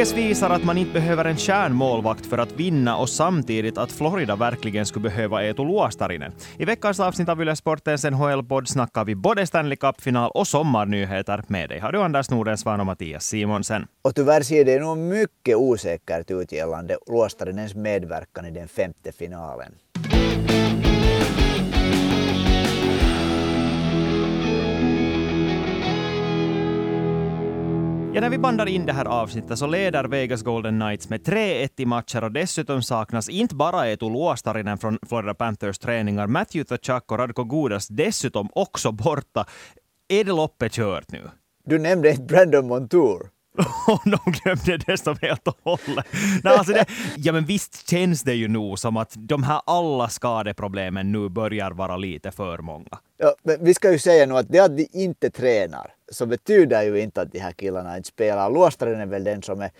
Vegas visar att man inte behöver en kärnmålvakt för att vinna och samtidigt att Florida verkligen skulle behöva Eetu Luostarinen. I veckans avsnitt av Yle Sportens NHL-podd snackar vi både Stanley Cup-final och sommarnyheter. Med dig har du Anders Nordensvan och Mattias Simonsen. Och tyvärr ser det nog mycket osäkert ut gällande Luostarinens medverkan i den femte finalen. Ja, när vi bandar in det här avsnittet så leder Vegas Golden Knights med 3-1 i matcher och dessutom saknas inte bara Eetu Luostarinen från Florida Panthers träningar, Matthew Tkachuk och Radko Gudas dessutom också borta. Är det loppet kört nu? Du nämnde inte Brandon Montour. Och de glömde det som helt och hållet. Nej, alltså det, ja, men visst känns det ju nog som att de här alla skadeproblemen nu börjar vara lite för många. Ja, men vi ska ju säga nu att det att de inte tränar så betyder ju inte att de här killarna inte spelar. Luostaren är väl den som är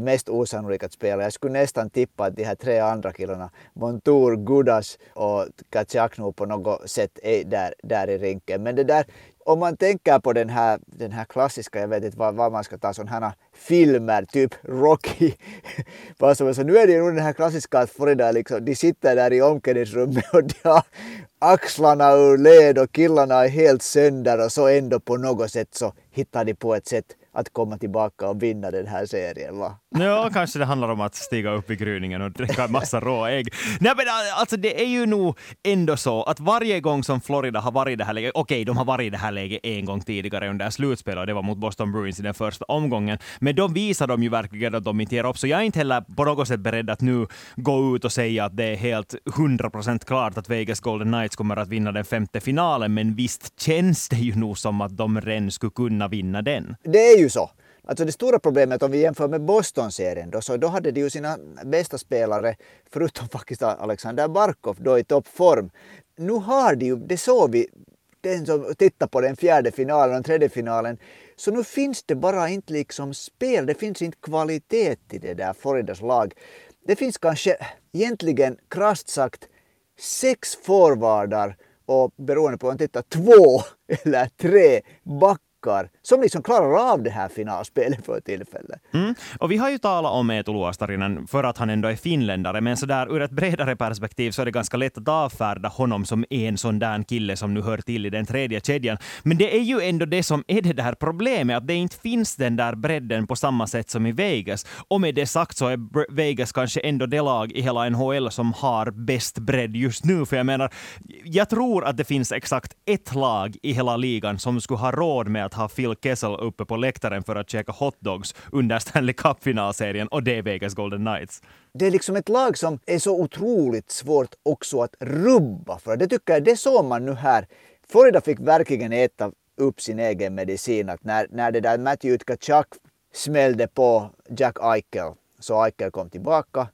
mest osannolik att spela. Jag skulle nästan tippa att de här tre andra killarna, Montour, Gudas och Katsiaknu på något sätt är där, där i rinken. Men det där, om man tänker på den här, den här klassiska, jag vet inte vad, vad man ska ta sådana här filmer, typ Rocky. så nu är det ju den här klassiska att Florida liksom, de sitter där i omklädningsrummet och de har axlarna ur led och killarna är helt sönder och så ändå på något sätt så hittar de på ett sätt att komma tillbaka och vinna den här serien. Va? Ja, kanske det handlar om att stiga upp i gryningen och dricka en massa rå ägg. Nej, men äh, alltså det är ju nog ändå så att varje gång som Florida har varit i det här läget, okej, okay, de har varit i det här läget en gång tidigare under slutspelet och det var mot Boston Bruins i den första omgången, men då visar de ju verkligen att de inte ger upp, så jag är inte heller på något sätt beredd att nu gå ut och säga att det är helt 100% klart att Vegas Golden Knights kommer att vinna den femte finalen, men visst känns det ju nog som att de redan skulle kunna vinna den. Det är ju så. Alltså det stora problemet om vi jämför med Boston-serien då, så då hade de ju sina bästa spelare, förutom faktiskt Alexander Barkov, då i toppform. Nu har de ju, det såg vi, den som tittar på den fjärde finalen och tredje finalen, så nu finns det bara inte liksom spel, det finns inte kvalitet i det där Floridas lag. Det finns kanske egentligen krasst sagt sex forwardar och beroende på om man tittar två eller tre backar backar som liksom klarar av det här finalspelet för tillfället. Mm. Och vi har ju talat om Eetu Luostarinen för att han ändå är finländare, men så där ur ett bredare perspektiv så är det ganska lätt att avfärda honom som en sån där kille som nu hör till i den tredje kedjan. Men det är ju ändå det som är det där problemet, att det inte finns den där bredden på samma sätt som i Vegas. Och med det sagt så är Vegas kanske ändå det lag i hela NHL som har bäst bredd just nu, för jag menar, jag tror att det finns exakt ett lag i hela ligan som skulle ha råd med att ha Phil Kessel uppe på läktaren för att käka hotdogs under Stanley Cup-finalserien och det är Vegas Golden Knights. Det är liksom ett lag som är så otroligt svårt också att rubba för. Det tycker jag, det såg man nu här. Florida fick verkligen äta upp sin egen medicin. Att när, när det där Matthew Tkachuk smällde på Jack Eichel så Eichel kom tillbaka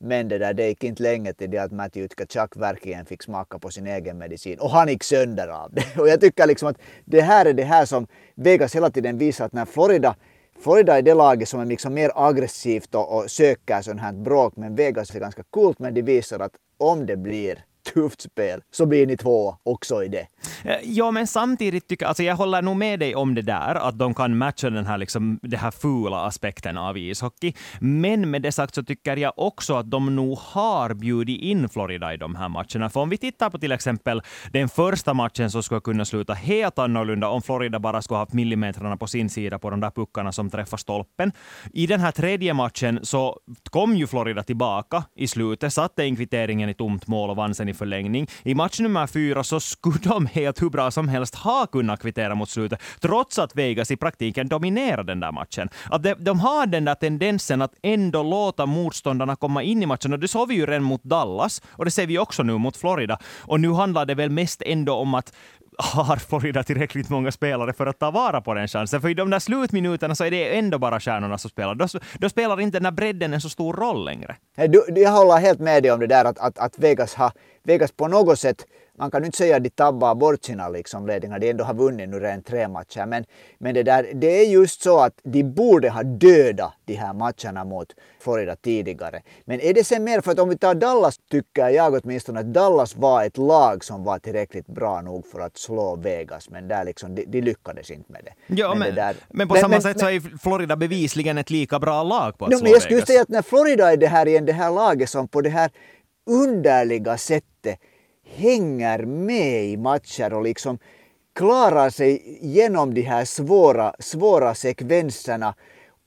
men det, där, det gick inte länge till det att Matthew Tkachuk verkligen fick smaka på sin egen medicin. Och han gick sönder av det. Och jag tycker liksom att det här är det här som Vegas hela tiden visar att när Florida Florida är det laget som är liksom mer aggressivt och, och söker sånt här bråk. Men Vegas är ganska coolt men de visar att om det blir tufft spel så blir ni två också i det. Eh, ja, men samtidigt tycker jag, alltså jag håller nog med dig om det där, att de kan matcha den här, liksom, den här fula aspekten av ishockey. Men med det sagt så tycker jag också att de nog har bjudit in Florida i de här matcherna. För om vi tittar på till exempel den första matchen så skulle kunna sluta helt annorlunda om Florida bara skulle ha haft millimetrarna på sin sida på de där puckarna som träffar stolpen. I den här tredje matchen så kom ju Florida tillbaka i slutet, satte in kvitteringen i tomt mål och vann sen i förlängning. I match nummer fyra så skulle de helt hur bra som helst ha kunnat kvittera mot slutet, trots att Vegas i praktiken dominerade den där matchen. Att de, de har den där tendensen att ändå låta motståndarna komma in i matchen, och det såg vi ju redan mot Dallas, och det ser vi också nu mot Florida. Och nu handlar det väl mest ändå om att har Florida tillräckligt många spelare för att ta vara på den chansen? För i de där slutminuterna så är det ändå bara stjärnorna som spelar. Då, då spelar inte den där bredden en så stor roll längre. Du, jag håller helt med dig om det där att, att, att Vegas, har, Vegas på något sätt man kan ju inte säga att de tabbar bort sina liksom ledningar, de ändå har vunnit nu redan tre matcher. Men, men det, där, det är just så att de borde ha dödat de här matcherna mot Florida tidigare. Men är det sen mer, för att om vi tar Dallas tycker jag åtminstone att Dallas var ett lag som var tillräckligt bra nog för att slå Vegas, men där liksom, de, de lyckades inte med det. Ja, men, men, där, men på samma sätt så är Florida bevisligen ett lika bra lag på att no, slå men Jag skulle Vegas. säga att när Florida är det här igen, det här laget som på det här underliga sättet hänger med i matcher och liksom klarar sig genom de här svåra, svåra sekvenserna.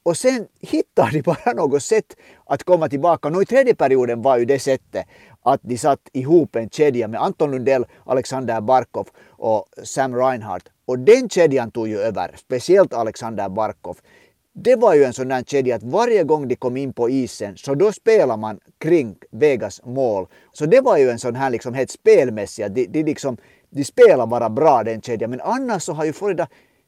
Och sen hittar de bara något sätt att komma tillbaka. Nu i tredje perioden var ju det sättet att de satt ihop en kedja med Anton Lundell, Alexander Barkov och Sam Reinhardt. Och den kedjan tog ju över, speciellt Alexander Barkov det var ju en sån där kedja att varje gång de kom in på isen så då spelar man kring Vegas mål. Så det var ju en sån här liksom helt spelmässig, de, de, liksom, de spelar bara bra den kedjan. Men annars så har ju Florida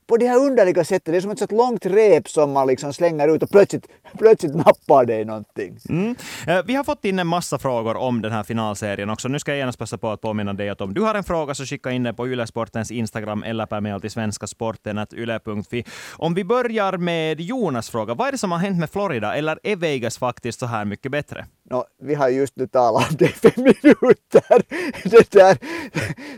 på det här underliga sättet, det är som ett sånt långt rep som man liksom slänger ut och plötsligt, plötsligt nappar det i någonting. Mm. Eh, Vi har fått in en massa frågor om den här finalserien också. Nu ska jag genast passa på att påminna dig att om du har en fråga så skicka in den på Ylesportens Instagram eller per mail till svenskasporten.yle.fi. Om vi börjar med Jonas fråga. Vad är det som har hänt med Florida? Eller är Vegas faktiskt så här mycket bättre? No, vi har just nu talat om det i fem minuter. Det där,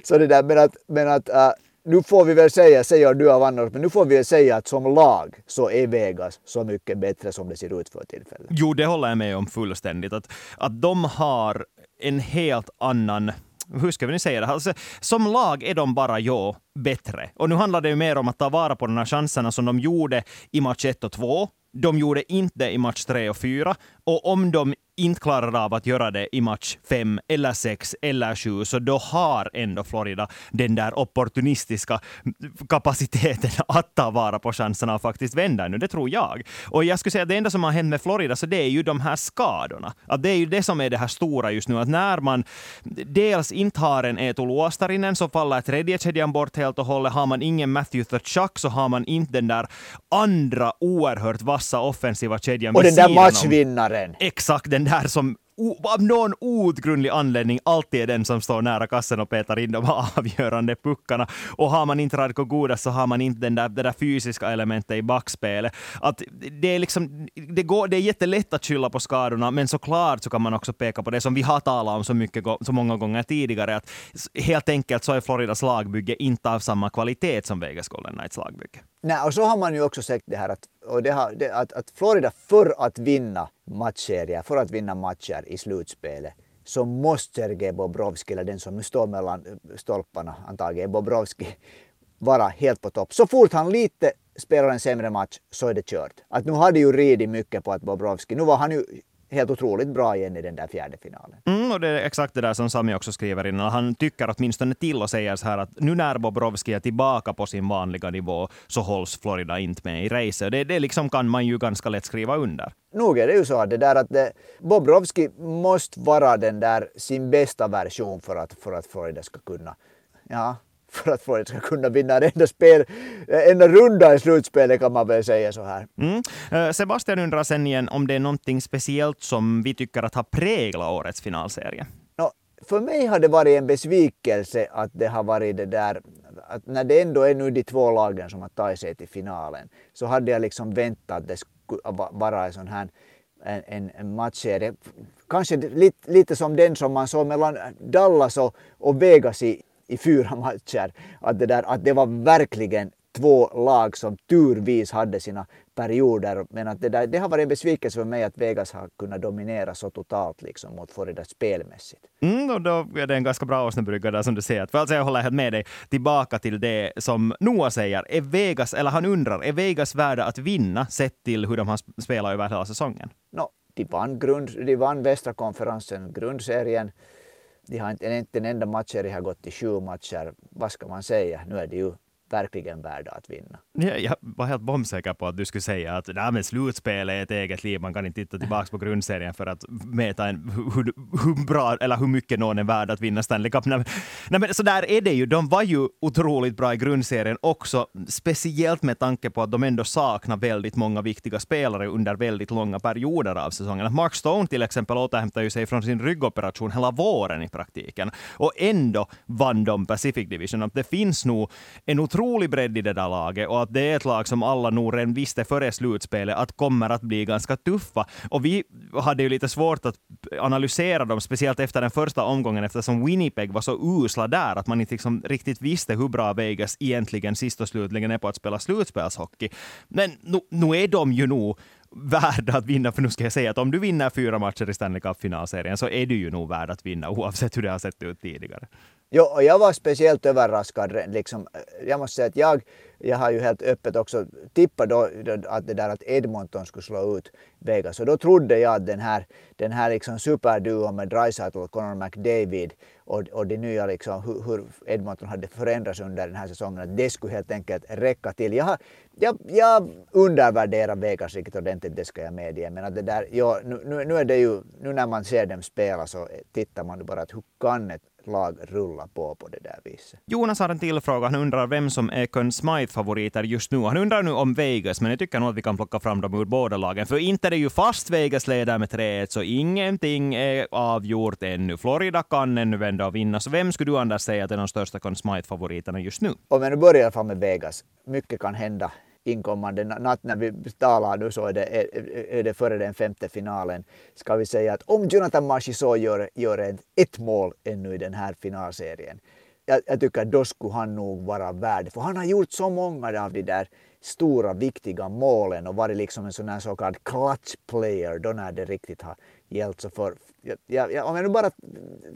så det där, men att, men att uh, nu får vi väl säga, säger du av annars, men nu får vi väl säga att som lag så är Vegas så mycket bättre som det ser ut för tillfället. Jo, det håller jag med om fullständigt. Att, att de har en helt annan hur ska vi nu säga det? Alltså, som lag är de bara ja, bättre. Och nu handlar det ju mer om att ta vara på de här chanserna som de gjorde i match 1 och 2. De gjorde inte i match 3 och 4. Och om de inte klarar av att göra det i match 5 eller 6 eller 7, så då har ändå Florida den där opportunistiska kapaciteten att ta vara på chanserna och faktiskt vända nu. Det tror jag. Och jag skulle säga att det enda som har hänt med Florida, så det är ju de här skadorna. Att det är ju det som är det här stora just nu. Att när man dels inte har en Eetu Luostarinen så faller tredje kedjan bort helt och hållet. Har man ingen Matthew Tkachuk så har man inte den där andra oerhört vassa offensiva kedjan Och den där matchvinnaren. Exakt, den där som av någon outgrundlig anledning alltid är den som står nära kassen och petar in de avgörande puckarna. Och har man inte Radko Gudas så har man inte den där, det där fysiska elementet i backspelet. Att det, är liksom, det, går, det är jättelätt att skylla på skadorna, men såklart så kan man också peka på det som vi har talat om så, mycket, så många gånger tidigare, att helt enkelt så är Floridas lagbygge inte av samma kvalitet som Vegas Golden Knights lagbygge. Nej, och så har man ju också sett det här att, och det har, det, att, att Florida för att vinna matchserier, för att vinna matcher i slutspelet så måste Sergej Bobrovski, eller den som nu står mellan eh, stolparna, antagligen Bobrovski, vara helt på topp. Så fort han lite spelar en sämre match så är det kört. Att nu hade ju ridit mycket på att Bobrovski, nu var han ju helt otroligt bra igen i den där fjärde finalen. Mm, och det är exakt det där som Sami också skriver in. Han tycker åtminstone till och säger så här att nu när Bobrovski är tillbaka på sin vanliga nivå så hålls Florida inte med i racet. Det, det liksom kan man ju ganska lätt skriva under. Nog är det ju så att det där att det, Bobrovski måste vara den där sin bästa version för att, för att Florida ska kunna, ja, för att Florida ska kunna vinna en enda, spel, en enda runda i slutspelet kan man väl säga så här. Mm. Eh, Sebastian undrar sen igen om det är någonting speciellt som vi tycker att har präglat årets finalserie. Nå, för mig har det varit en besvikelse att det har varit det där, att när det ändå är nu de två lagen som har tagit sig till finalen, så hade jag liksom väntat att det skulle va- vara en sån här en, en, en matchserie. Kanske lite, lite som den som man såg mellan Dallas och, och Vegas i, i fyra matcher. Att det, där, att det var verkligen två lag som turvis hade sina perioder. Men att det, där, det har varit en besvikelse för mig att Vegas har kunnat dominera så totalt liksom mot Florida spelmässigt. Mm, och då är det en ganska bra åsnebrygga där som du säger. För alltså jag håller helt med dig. Tillbaka till det som Noah säger. Är Vegas, eller han undrar, är Vegas värda att vinna sett till hur de har sp- spelat över hela säsongen? No, de, vann grund, de vann västra konferensen, grundserien. De har inte, inte en enda matchserie har gått till sju matcher. Vad ska man säga? Nu är det ju verkligen värda att vinna. Ja, jag var helt bombsäker på att du skulle säga att Nej, men slutspel är ett eget liv, man kan inte titta tillbaka på grundserien för att mäta en, hur, hur, bra eller hur mycket någon är värd att vinna Stanley Cup. Nej, nej, men så där är det ju. De var ju otroligt bra i grundserien också, speciellt med tanke på att de ändå saknar väldigt många viktiga spelare under väldigt långa perioder av säsongen. Mark Stone till exempel återhämtar ju sig från sin ryggoperation hela våren i praktiken. Och ändå vann de Pacific Division. Det finns nog en otrolig bredd i det där laget och att det är ett lag som alla nog redan visste före slutspelet att kommer att bli ganska tuffa. Och vi hade ju lite svårt att analysera dem, speciellt efter den första omgången eftersom Winnipeg var så usla där att man inte liksom riktigt visste hur bra Vegas egentligen sist och slutligen är på att spela slutspelshockey. Men nu, nu är de ju nog värda att vinna, för nu ska jag säga att om du vinner fyra matcher i Stanley Cup-finalserien så är du ju nog värd att vinna oavsett hur det har sett ut tidigare. Jo, och jag var speciellt överraskad. Liksom, jag måste säga att jag, jag har ju helt öppet också tippat då, att det där att Edmonton skulle slå ut Vegas. Och då trodde jag att den här, den här liksom superduon med Dreisaitl och Connor McDavid och, och det nya liksom, hur, hur, Edmonton hade förändrats under den här säsongen, att det skulle helt enkelt räcka till. Jag, jag, jag undervärderar Vegas riktigt ordentligt, det ska jag medge. Men att det där, ja, nu, nu, är det ju, nu när man ser dem spela så tittar man bara att hur kan ett lag rulla på på det där viset. Jonas har en till fråga. Han undrar vem som är Conn Smythe-favoriter just nu. Han undrar nu om Vegas, men jag tycker nog att vi kan plocka fram dem ur båda lagen. För inte är det ju fast Vegas leder med 3 så ingenting är avgjort ännu. Florida kan ännu vända och vinna. Så vem skulle du Anders säga att är de största Conn Smythe-favoriterna just nu? Om jag nu börjar i alla fall med Vegas. Mycket kan hända inkommande natt när vi talar nu så är det, är, är det före den femte finalen. Ska vi säga att om Jonathan Marchessault gör, gör ett, ett mål ännu i den här finalserien, jag, jag tycker att då skulle han nog vara värd, för han har gjort så många av de där stora viktiga målen och varit liksom en sån här så kallad clutch player då när det riktigt har gällt. Så för, jag, jag, om jag nu bara,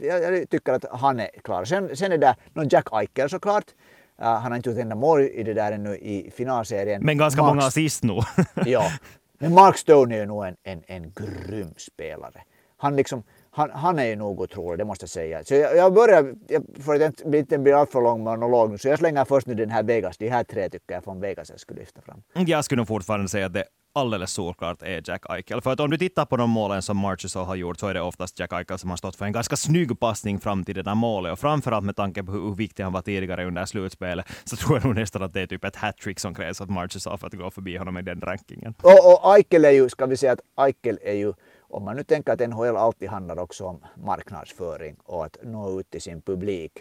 jag, jag, tycker att han är klar. Sen, sen är det någon Jack Eichel såklart. Uh, han har inte gjort enda mål i det där ännu i finalserien. Men ganska Mark, många assist nog. ja. Men Mark Stone är ju nog en, en, en grym spelare. Han, liksom, han, han är ju nog otrolig, det måste jag säga. Så jag, jag börjar, jag, för att det inte blir alltför lång monolog så jag slänger först nu den här Vegas. De här tre tycker jag från Vegas jag skulle lyfta fram. Jag skulle nog fortfarande säga att det alldeles solklart är Jack Eichel. För att om du tittar på de målen som Marchessault har gjort så är det oftast Jack Eichel som har stått för en ganska snygg passning fram till det där målet. Och framförallt med tanke på hur viktig han var tidigare under slutspelet så tror jag nog nästan att det är typ ett hattrick som krävs att Marchessault för att gå förbi honom i den rankingen. Och, och Eichel är ju, ska vi säga att Eichel är ju om man nu tänker att NHL alltid handlar också om marknadsföring och att nå ut till sin publik.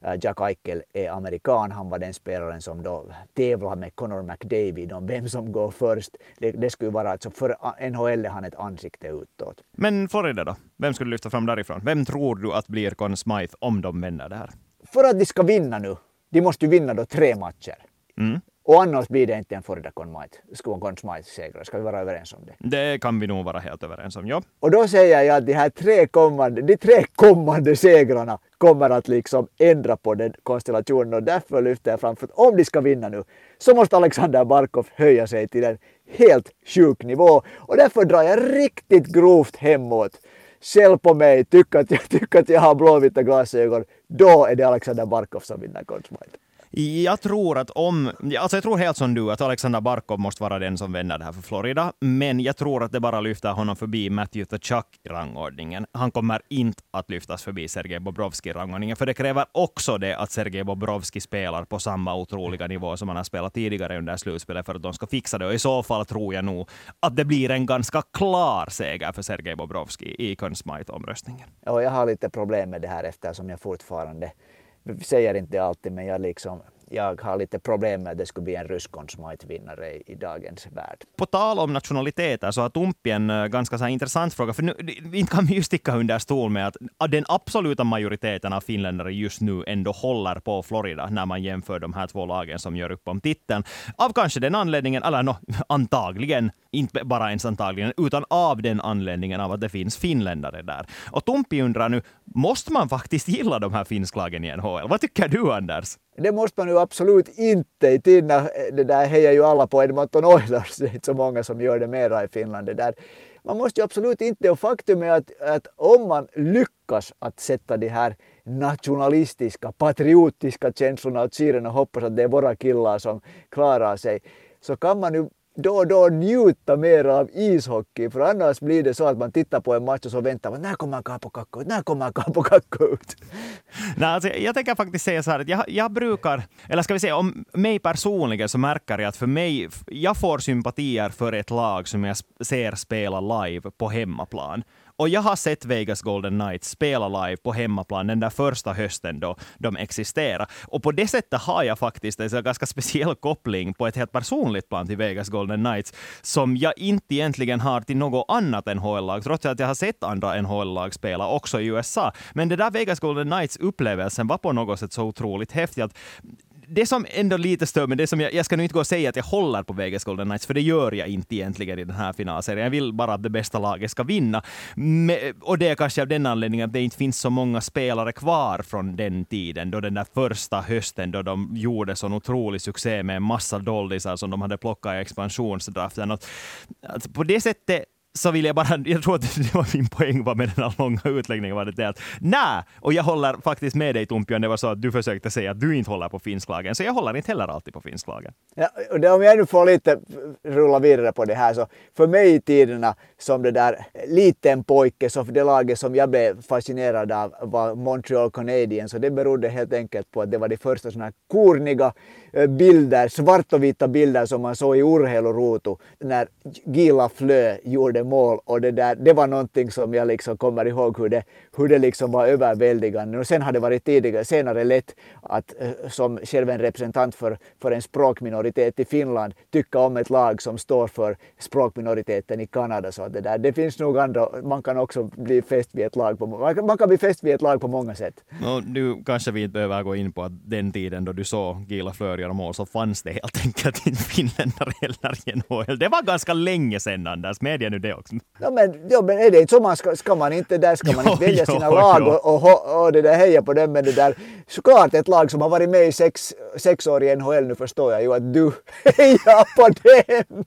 Eh, Jack Eichel är amerikan, han var den spelaren som då tävlade med Connor McDavid om vem som går först. Det, det skulle vara alltså för NHL är han ett ansikte utåt. Men Florida då? Vem skulle du lyfta fram därifrån? Vem tror du att blir Conn Smythe om de vänder det här? För att de ska vinna nu, de måste ju vinna då tre matcher. Mm. Och annars blir det inte en Florida Conmite, segra. Ska vi vara överens om det? Det kan vi nog vara helt överens om, ja. Och då säger jag att de här tre kommande, de tre kommande segrarna kommer att liksom ändra på den konstellationen och därför lyfter jag fram att om de ska vinna nu så måste Alexander Barkov höja sig till en helt sjuk nivå och därför drar jag riktigt grovt hemåt själv på mig, tycker att jag, tycker att jag har blåvita glasögon, då är det Alexander Barkov som vinner Conn Smythe. Jag tror att om... Alltså jag tror helt som du att Alexander Barkov måste vara den som vänder det här för Florida. Men jag tror att det bara lyfter honom förbi Matthew Tkachuk i rangordningen. Han kommer inte att lyftas förbi Sergej Bobrovski i rangordningen, för det kräver också det att Sergej Bobrovski spelar på samma otroliga nivå som han har spelat tidigare under slutspelet för att de ska fixa det. Och i så fall tror jag nog att det blir en ganska klar seger för Sergej Bobrovski i Conn Smythe-omröstningen. Ja, jag har lite problem med det här eftersom jag fortfarande säger inte alltid, men jag, liksom, jag har lite problem med att det skulle bli en rysk vinnare i, i, dagens värld. På tal om nationaliteter så har Tumpi en eh, ganska så intressant fråga. För nu, inte kan vi ju sticka under stol med att den absoluta majoriteten av finländare just nu ändå håller på Florida när man jämför de här två lagen som gör upp om titeln. Av kanske den anledningen, eller no, antagligen, inte bara ens antagligen, utan av den anledningen av att det finns finländare där. Och Tumpi undrar nu, måste man faktiskt gilla de här finsklagen i NHL? Vad tycker du, Anders? Det måste man ju absolut inte. I tiden det där hejar ju alla på Edmonton Oilers. Det är inte så många som gör det mera i Finland. Det där. Man måste ju absolut inte, och faktum är att, att om man lyckas att sätta de här nationalistiska, patriotiska känslorna åt sidan och hoppas att det är våra killar som klarar sig, så kan man ju då och då njuta mer av ishockey. För annars blir det så att man tittar på en match och så väntar man när kommer Kapo Kakko ut? När kommer Kapo Kakko ut? Nej, alltså, jag tänker faktiskt säga så här att jag, jag brukar, eller ska vi säga om mig personligen så märker jag att för mig, jag får sympatier för ett lag som jag ser spela live på hemmaplan. Och jag har sett Vegas Golden Knights spela live på hemmaplan den där första hösten då de existerade. Och på det sättet har jag faktiskt en ganska speciell koppling på ett helt personligt plan till Vegas Golden Knights, som jag inte egentligen har till något annat NHL-lag, trots att jag har sett andra NHL-lag spela också i USA. Men det där Vegas Golden Knights-upplevelsen var på något sätt så otroligt häftig att det som ändå lite stör mig, det som jag, jag ska nu inte gå och säga att jag håller på Vegas Golden Knights, för det gör jag inte egentligen i den här finalserien. Jag vill bara att det bästa laget ska vinna. och det är kanske av den anledningen att det inte finns så många spelare kvar från den tiden, då den där första hösten då de gjorde sån otrolig succé med en massa doldisar som de hade plockat i expansionsdraften. Alltså, på det sättet så vill jag bara, jag tror att det var min poäng var med den här långa utläggningen, var det att nej, och jag håller faktiskt med dig Tompio, det var så att du försökte säga att du inte håller på finsklagen, så jag håller inte heller alltid på finsklagen. Ja, och det, om jag nu får lite rulla vidare på det här, så för mig i tiderna som det där liten pojke, så för det laget som jag blev fascinerad av var Montreal Canadiens, och det berodde helt enkelt på att det var de första sådana här korniga eh, bilder, svart och vita bilder som man såg i Urheiluruutu när Gila Flö gjorde mål och det där, det var någonting som jag liksom kommer ihåg hur det, hur det liksom var överväldigande. Och sen har det varit tidigare, senare lätt att eh, som själv en representant för, för en språkminoritet i Finland tycka om ett lag som står för språkminoriteten i Kanada. Så det, där, det finns nog andra, man kan också bli fäst vid ett lag på, man kan bli fäst vid ett lag på många sätt. No, nu kanske vi inte behöver gå in på att den tiden då du såg Gila Flör göra mål så fanns det helt enkelt inte finländare heller i NHL. Det var ganska länge sedan Anders, medge nu det också. Ja men, ja, men är det inte så man ska, ska man inte, där ska man jo, inte välja jo, sina jo. lag och, och, och, det där heja på dem men det där, såklart ett lag som har varit med i sex, sex år i NHL nu förstår jag ju att du hejar på dem.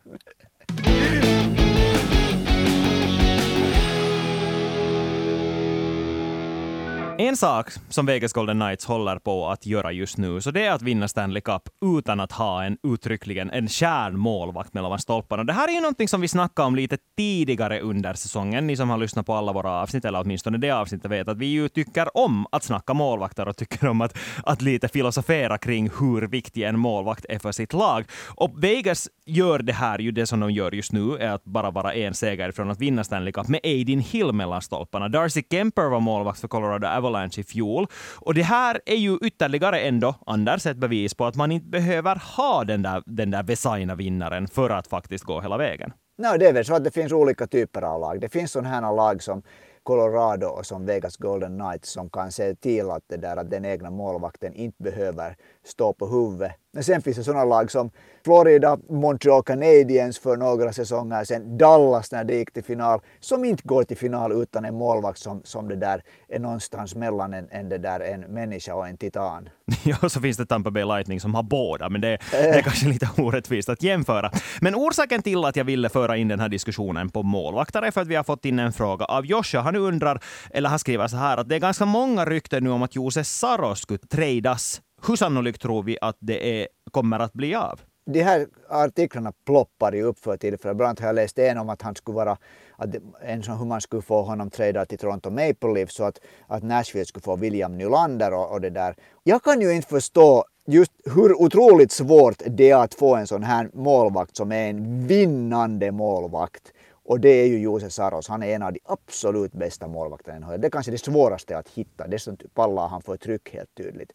En sak som Vegas Golden Knights håller på att göra just nu, så det är att vinna Stanley Cup utan att ha en uttryckligen en kärnmålvakt mellan stolparna. Det här är ju någonting som vi snackade om lite tidigare under säsongen. Ni som har lyssnat på alla våra avsnitt, eller åtminstone det avsnittet, vet att vi ju tycker om att snacka målvakter och tycker om att, att lite filosofera kring hur viktig en målvakt är för sitt lag. Och Vegas gör det här, ju det som de gör just nu, är att bara vara en seger från att vinna Stanley Cup med Aiden Hill mellan stolparna. Darcy Kemper var målvakt för Colorado Avalanche i fjol. Och det här är ju ytterligare ändå, Anders, ett bevis på att man inte behöver ha den där, den där Vesaina vinnaren för att faktiskt gå hela vägen. No, det är väl så att det finns olika typer av lag. Det finns sådana här lag som Colorado och som Vegas Golden Knights som kan se till att, det där, att den egna målvakten inte behöver stå på huvudet. Men sen finns det sådana lag som Florida, Montreal Canadiens för några säsonger sedan, Dallas när det gick till final, som inte går till final utan en målvakt som, som det där är någonstans mellan en, en, det där, en människa och en titan. ja, så finns det Tampa Bay Lightning som har båda, men det, det är kanske lite orättvist att jämföra. Men orsaken till att jag ville föra in den här diskussionen på målvakter är för att vi har fått in en fråga av Joshua. Han undrar, eller han skriver så här, att det är ganska många rykten nu om att Jose Saros skulle tradas hur sannolikt tror vi att det är, kommer att bli av? De här artiklarna ploppar ju upp för tillfället. Bland annat har jag läst en om att han skulle vara, att en som hur man skulle få honom tradad till Toronto Maple Leafs så att, att Nashville skulle få William Nylander och, och det där. Jag kan ju inte förstå just hur otroligt svårt det är att få en sån här målvakt som är en vinnande målvakt. Och det är ju Jose Saros. Han är en av de absolut bästa målvakterna Det är kanske det svåraste att hitta. Dessutom pallar han för tryck helt tydligt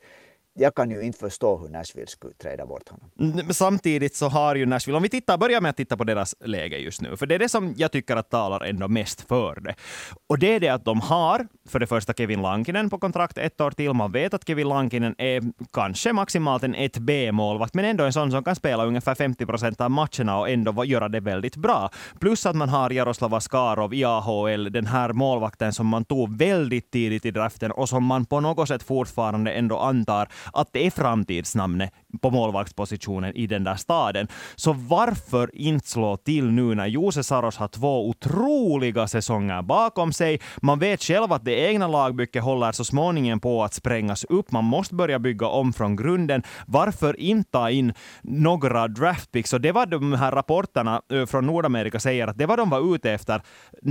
jag kan ju inte förstå hur Nashville skulle träda bort honom. Men samtidigt så har ju Nashville, om vi tittar, börjar med att titta på deras läge just nu, för det är det som jag tycker att talar ändå mest för det. Och det är det att de har, för det första Kevin Lankinen på kontrakt ett år till. Man vet att Kevin Lankinen är kanske maximalt en 1B-målvakt, men ändå en sån som kan spela ungefär 50 procent av matcherna och ändå göra det väldigt bra. Plus att man har Jaroslav Askarov i AHL, den här målvakten som man tog väldigt tidigt i draften och som man på något sätt fortfarande ändå antar att det är framtidsnamnet på målvaktspositionen i den där staden. Så varför inte slå till nu när Jose Saros har två otroliga säsonger bakom sig? Man vet själv att det egna lagbygget håller så småningom på att sprängas upp. Man måste börja bygga om från grunden. Varför inte ta in några draftpicks? Och det var de här rapporterna från Nordamerika säger att det var de var ute efter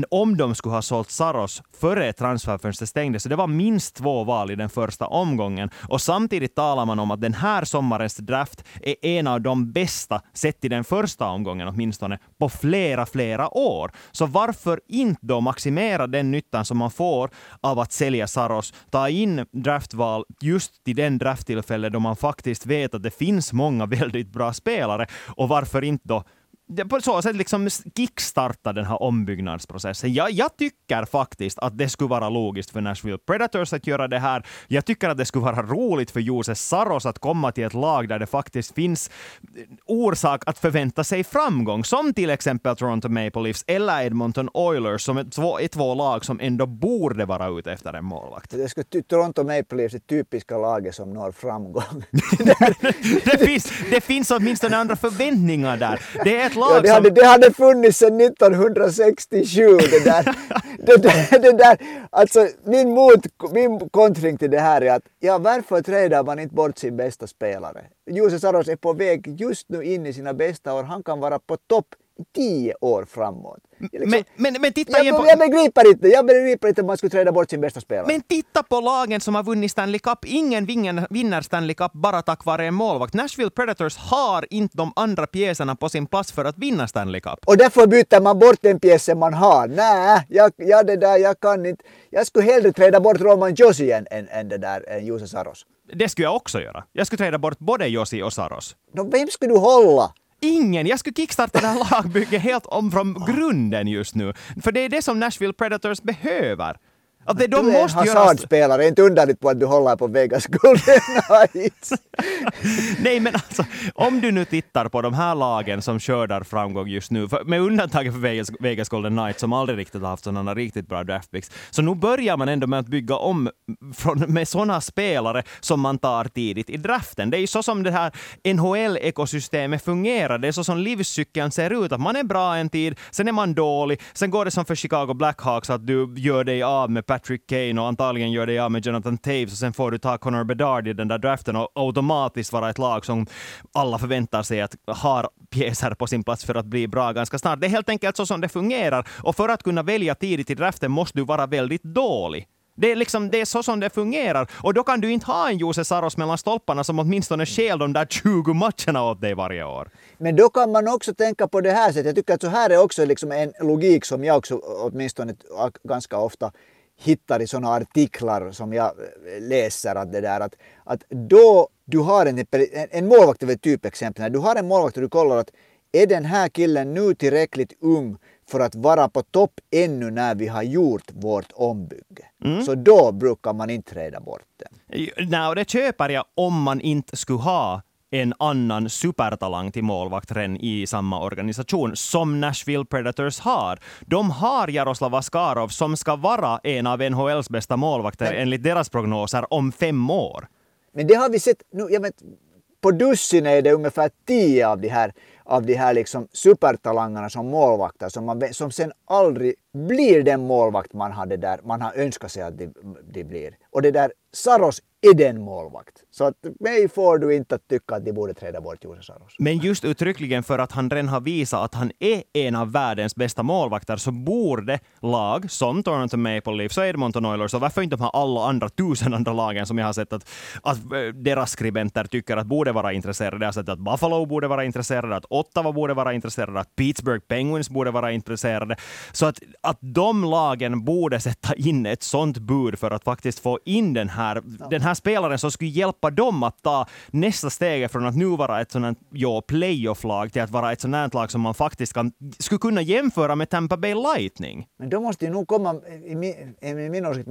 om de skulle ha sålt Saros före transferfönstret stängdes. Så det var minst två val i den första omgången. Och samtidigt talar man om att den här sommaren årets draft är en av de bästa, sett i den första omgången åtminstone, på flera, flera år. Så varför inte då maximera den nyttan som man får av att sälja Saros, ta in draftval just till den drafttillfälle då man faktiskt vet att det finns många väldigt bra spelare och varför inte då på så sätt liksom kickstarta den här ombyggnadsprocessen. Jag, jag tycker faktiskt att det skulle vara logiskt för Nashville Predators att göra det här. Jag tycker att det skulle vara roligt för Jose Saros att komma till ett lag där det faktiskt finns orsak att förvänta sig framgång, som till exempel Toronto Maple Leafs eller Edmonton Oilers, som är två, är två lag som ändå borde vara ute efter en målvakt. Det ska, Toronto Maple Leafs är typiska laget som når framgång. det, finns, det finns åtminstone andra förväntningar där. Det är ett lag ja, det, hade, det hade funnits sedan 1967. Det där, det där, det där. Alltså, min, mot, min kontring till det här är att ja, varför trädar man inte bort sin bästa spelare? Jose Saros är på väg just nu in i sina bästa år. Han kan vara på topp tio år framåt. Liksom, men, men, men titta jag, på... jag begriper inte, jag begriper inte om man skulle träda bort sin bästa spelare. Men titta på lagen som har vunnit Stanley Cup. Ingen vinner Stanley Cup bara tack vare en målvakt. Nashville Predators har inte de andra pjäserna på sin plats för att vinna Stanley Cup. Och därför byter man bort den pjäsen man har. Nej, jag, jag, det där, jag kan inte. Jag skulle hellre träda bort Roman Josi än, än, än det där, än Jose Saros. Det skulle jag också göra. Jag skulle träda bort både Josi och Saros. No, vem skulle du hålla? Ingen! Jag skulle kickstarta det här lagbygget helt om från grunden just nu. För det är det som Nashville Predators behöver. Att det, de du är en hasardspelare, inte underligt på att du håller på Vegas Golden Knights. Nej men alltså, om du nu tittar på de här lagen som skördar framgång just nu, för, med undantag för Vegas, Vegas Golden Knights som aldrig riktigt har haft sådana riktigt bra draftpicks, så nu börjar man ändå med att bygga om från, med sådana spelare som man tar tidigt i draften. Det är ju så som det här NHL-ekosystemet fungerar, det är så som livscykeln ser ut, att man är bra en tid, sen är man dålig, sen går det som för Chicago Blackhawks att du gör dig av med Patrick Kane och antagligen gör dig av med Jonathan Taves och sen får du ta Connor Bedard i den där draften och automatiskt vara ett lag som alla förväntar sig att har pjäser på sin plats för att bli bra ganska snart. Det är helt enkelt så som det fungerar och för att kunna välja tidigt i draften måste du vara väldigt dålig. Det är, liksom, det är så som det fungerar. Och då kan du inte ha en Jose Saros mellan stolparna som åtminstone stjäl de där 20 matcherna åt dig varje år. Men då kan man också tänka på det här sättet. Jag tycker att så här är också liksom en logik som jag också åtminstone ganska ofta hittar i sådana artiklar som jag eh, läser att det där att, att då du har en, en målvakt är ett typexempel. När du har en målvakt och du kollar att är den här killen nu tillräckligt ung för att vara på topp ännu när vi har gjort vårt ombygge. Mm. Så då brukar man inte träda bort den. Nej, det köper jag om man inte skulle ha en annan supertalang till målvaktren i samma organisation som Nashville Predators har. De har Jaroslav Askarov som ska vara en av NHLs bästa målvakter Men, enligt deras prognoser om fem år. Men det har vi sett, nu, jag vet, på dussin är det ungefär tio av de här, av de här liksom supertalangerna som målvakter som, man, som sen aldrig blir den målvakt man, hade där, man har önskat sig att de, de blir. Och det där Saros är den målvakt. Så att mig får du inte att tycka att de borde träda bort Jose Saros. Men just uttryckligen för att han redan har visat att han är en av världens bästa målvakter så borde lag som Toronto Maple Leafs och Edmonton Oilers och varför inte de här alla andra tusen andra lagen som jag har sett att, att eh, deras skribenter tycker att borde vara intresserade. Jag har sett att Buffalo borde vara intresserade, att Ottawa borde vara intresserade, att Pittsburgh Penguins borde vara intresserade. Så att, att de lagen borde sätta in ett sånt bud för att faktiskt få in den här, den här spelaren som skulle hjälpa dem att ta nästa steg från att nu vara ett sådant ja, playoff-lag till att vara ett sådant lag som man faktiskt kan, skulle kunna jämföra med Tampa Bay Lightning. Men då måste ju nog komma, i min, i min åsikt,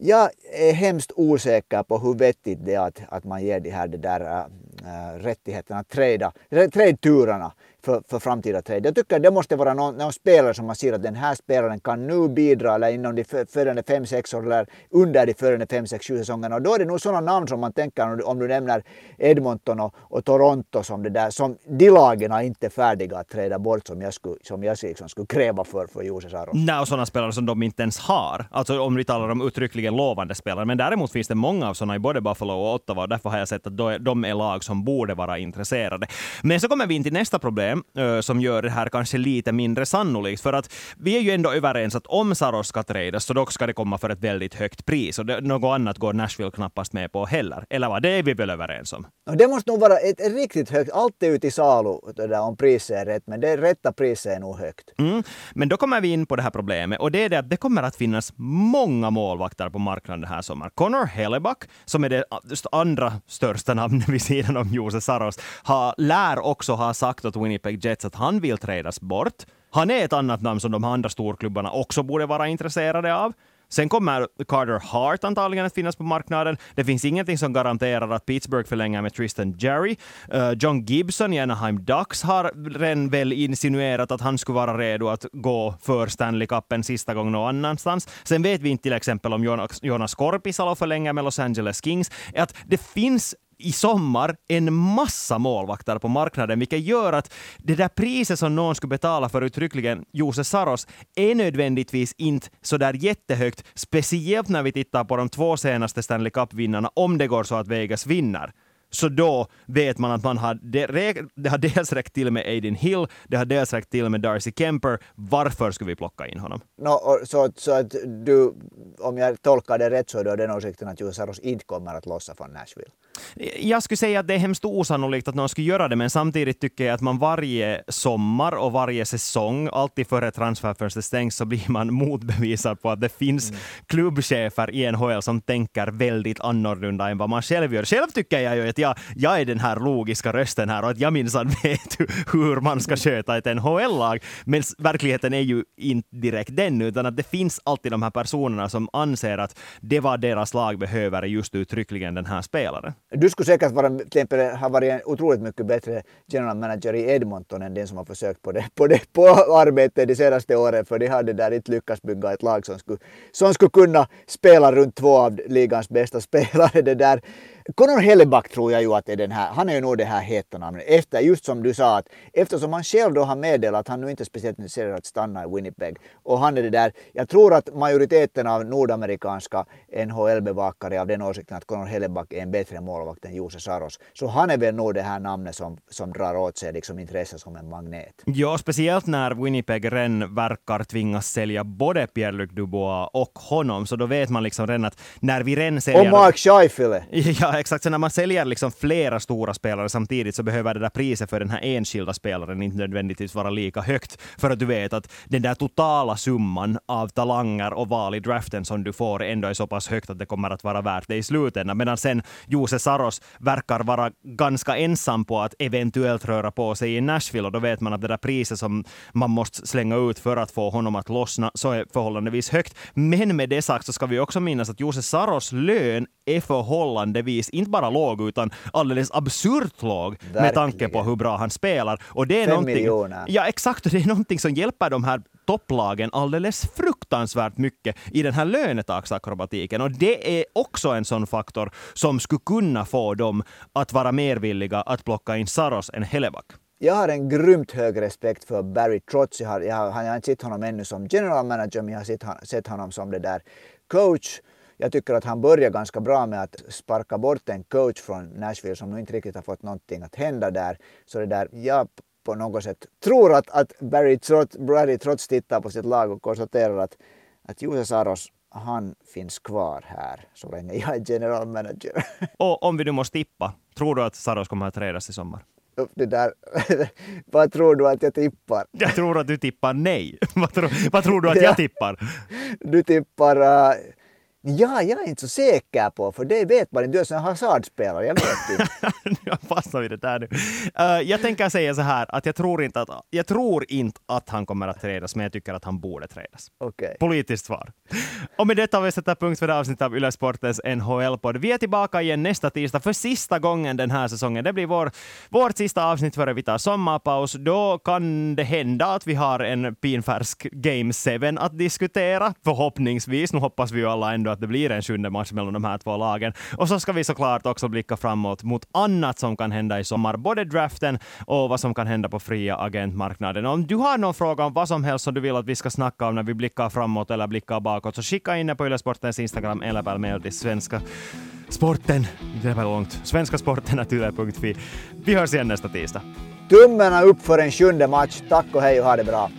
jag är hemskt osäker på hur vettigt det är att, att man ger de här de där, äh, äh rättigheterna att träda, trädturerna för, för framtida trade. Jag tycker det måste vara någon, någon, spelare som man ser att den här spelaren kan nu bidra eller inom de följande 5-6 åren eller under de följande 5-6-7 säsongerna. Och då är det nog sådana namn som man tänker om du nämner Edmonton och, och Toronto som det där, som de lagen är inte färdiga att träda bort som jag, skulle, som jag liksom skulle kräva för, för Jose Saros. Nej, och sådana spelare som de inte ens har. Alltså om vi talar om uttryckligen lovande spelare. Men däremot finns det många av sådana i både Buffalo och Ottawa och därför har jag sett att de är lag som borde vara intresserade. Men så kommer vi in till nästa problem som gör det här kanske lite mindre sannolikt. För att vi är ju ändå överens att om Saros ska tradas så dock ska det komma för ett väldigt högt pris. Och det, något annat går Nashville knappast med på heller. Eller vad? Det är vi väl överens om? Det måste nog vara ett, riktigt högt. Allt är ute i salu där, om priset är rätt, men det rätta priset är nog högt. Mm. Men då kommer vi in på det här problemet och det är det att det kommer att finnas många målvakter på marknaden den här sommaren. Connor Hellebuck, som är det andra största namnet vid sidan om Jose Saros, har, lär också ha sagt åt Winnipeg Jets att han vill trädas bort. Han är ett annat namn som de andra storklubbarna också borde vara intresserade av. Sen kommer Carter Hart antagligen att finnas på marknaden. Det finns ingenting som garanterar att Pittsburgh förlänger med Tristan Jerry. Uh, John Gibson i Anaheim Ducks har redan väl insinuerat att han skulle vara redo att gå för Stanley Cup en sista gång någon annanstans. Sen vet vi inte till exempel om Jonas, Jonas Korpisalo förlänger med Los Angeles Kings. Att det finns i sommar en massa målvakter på marknaden, vilket gör att det där priset som någon skulle betala för uttryckligen Jose Saros är nödvändigtvis inte så där jättehögt, speciellt när vi tittar på de två senaste Stanley Cup-vinnarna, om det går så att Vegas vinner så då vet man att man har, det, har dels räckt till med Aiden Hill, det har dels räckt till med Darcy Kemper. Varför skulle vi plocka in honom? No, så, så att du, om jag tolkar det rätt så är det den åsikten att Jusaros inte kommer att lossa från Nashville? Jag skulle säga att det är hemskt osannolikt att någon skulle göra det, men samtidigt tycker jag att man varje sommar och varje säsong, alltid före transferfönstret stängs, så blir man motbevisad på att det finns mm. klubbchefer i NHL som tänker väldigt annorlunda än vad man själv gör. Själv tycker jag ju att jag, jag är den här logiska rösten här och att jag minsann vet hur man ska sköta ett NHL-lag. Men verkligheten är ju inte direkt den, utan att det finns alltid de här personerna som anser att det var deras lag behöver just uttryckligen den här spelaren. Du skulle säkert vara, exempel, ha varit en otroligt mycket bättre general manager i Edmonton än den som har försökt på det, på det på arbetet de senaste åren, för de hade där inte lyckats bygga ett lag som skulle, som skulle kunna spela runt två av ligans bästa spelare. Det där Conor Helleback tror jag ju att är den här, han är ju nog det här heta namnet. Efter, just som du sa, att eftersom han själv då har meddelat att han nu inte är speciellt intresserad av att stanna i Winnipeg. Och han är det där, jag tror att majoriteten av nordamerikanska NHL-bevakare av den åsikten att Conor Helleback är en bättre målvakt än Jose Saros. Så han är väl nog det här namnet som, som drar åt sig liksom intresse som en magnet. Ja, speciellt när Winnipeg redan verkar tvingas sälja både Pierre-Luc Dubois och honom, så då vet man liksom redan att när vi redan säljer... Och Mark Scheifele! Ja, exakt. Så när man säljer liksom flera stora spelare samtidigt så behöver det där priset för den här enskilda spelaren inte nödvändigtvis vara lika högt. För att du vet att den där totala summan av talanger och val i draften som du får ändå är så pass högt att det kommer att vara värt det i slutändan. Medan sen Jose Saros verkar vara ganska ensam på att eventuellt röra på sig i Nashville och då vet man att det där priset som man måste slänga ut för att få honom att lossna så är förhållandevis högt. Men med det sagt så ska vi också minnas att Jose Saros lön är förhållandevis inte bara låg, utan alldeles absurt låg Verkligen. med tanke på hur bra han spelar. Och det är Fem miljoner. Ja, exakt. Det är någonting som hjälper de här topplagen alldeles fruktansvärt mycket i den här lönetaksakrobatiken. Och det är också en sån faktor som skulle kunna få dem att vara mer villiga att plocka in Saros än Heleback. Jag har en grymt hög respekt för Barry Trotz. Jag har, jag har, jag har inte sett honom ännu som general manager, men jag har sett, sett honom som det där coach jag tycker att han börjar ganska bra med att sparka bort en coach från Nashville som nog inte riktigt har fått någonting att hända där. Så det där, jag på något sätt tror att, att Barry, trots, Barry trots tittar på sitt lag och konstaterar att, att Jose Saros han finns kvar här så länge jag är general manager. Och om vi nu måste tippa, tror du att Saros kommer att trädas i sommar? Det där, vad tror du att jag tippar? Jag tror att du tippar nej. vad, tror, vad tror du att jag tippar? Du tippar uh, Ja, jag är inte så säker på, för det vet man inte. Du är en hasardspelare, jag vet inte. jag fastnar vid det där nu. Uh, jag tänker säga så här, att jag tror inte att, jag tror inte att han kommer att trädas, men jag tycker att han borde trädas. Okay. Politiskt svar. Och med detta har vi sätta punkt för det avsnittet av Yle Sportens NHL-podd. Vi är tillbaka igen nästa tisdag för sista gången den här säsongen. Det blir vår, vårt sista avsnitt före vi tar sommarpaus. Då kan det hända att vi har en pinfärsk Game 7 att diskutera. Förhoppningsvis. Nu hoppas vi ju alla ändå att det blir en sjunde match mellan de här två lagen. Och så ska vi såklart också blicka framåt mot annat som kan hända i sommar. Både draften och vad som kan hända på fria agentmarknaden. Om du har någon fråga om vad som helst som du vill att vi ska snacka om när vi blickar framåt eller blickar bakåt, så skicka in det på Ylesportens Instagram eller per mail till svenska sporten. Det var långt. Svenskasporten.yle.fi. Vi hörs igen nästa tisdag. Tummarna upp för en sjunde match. Tack och hej och ha det bra.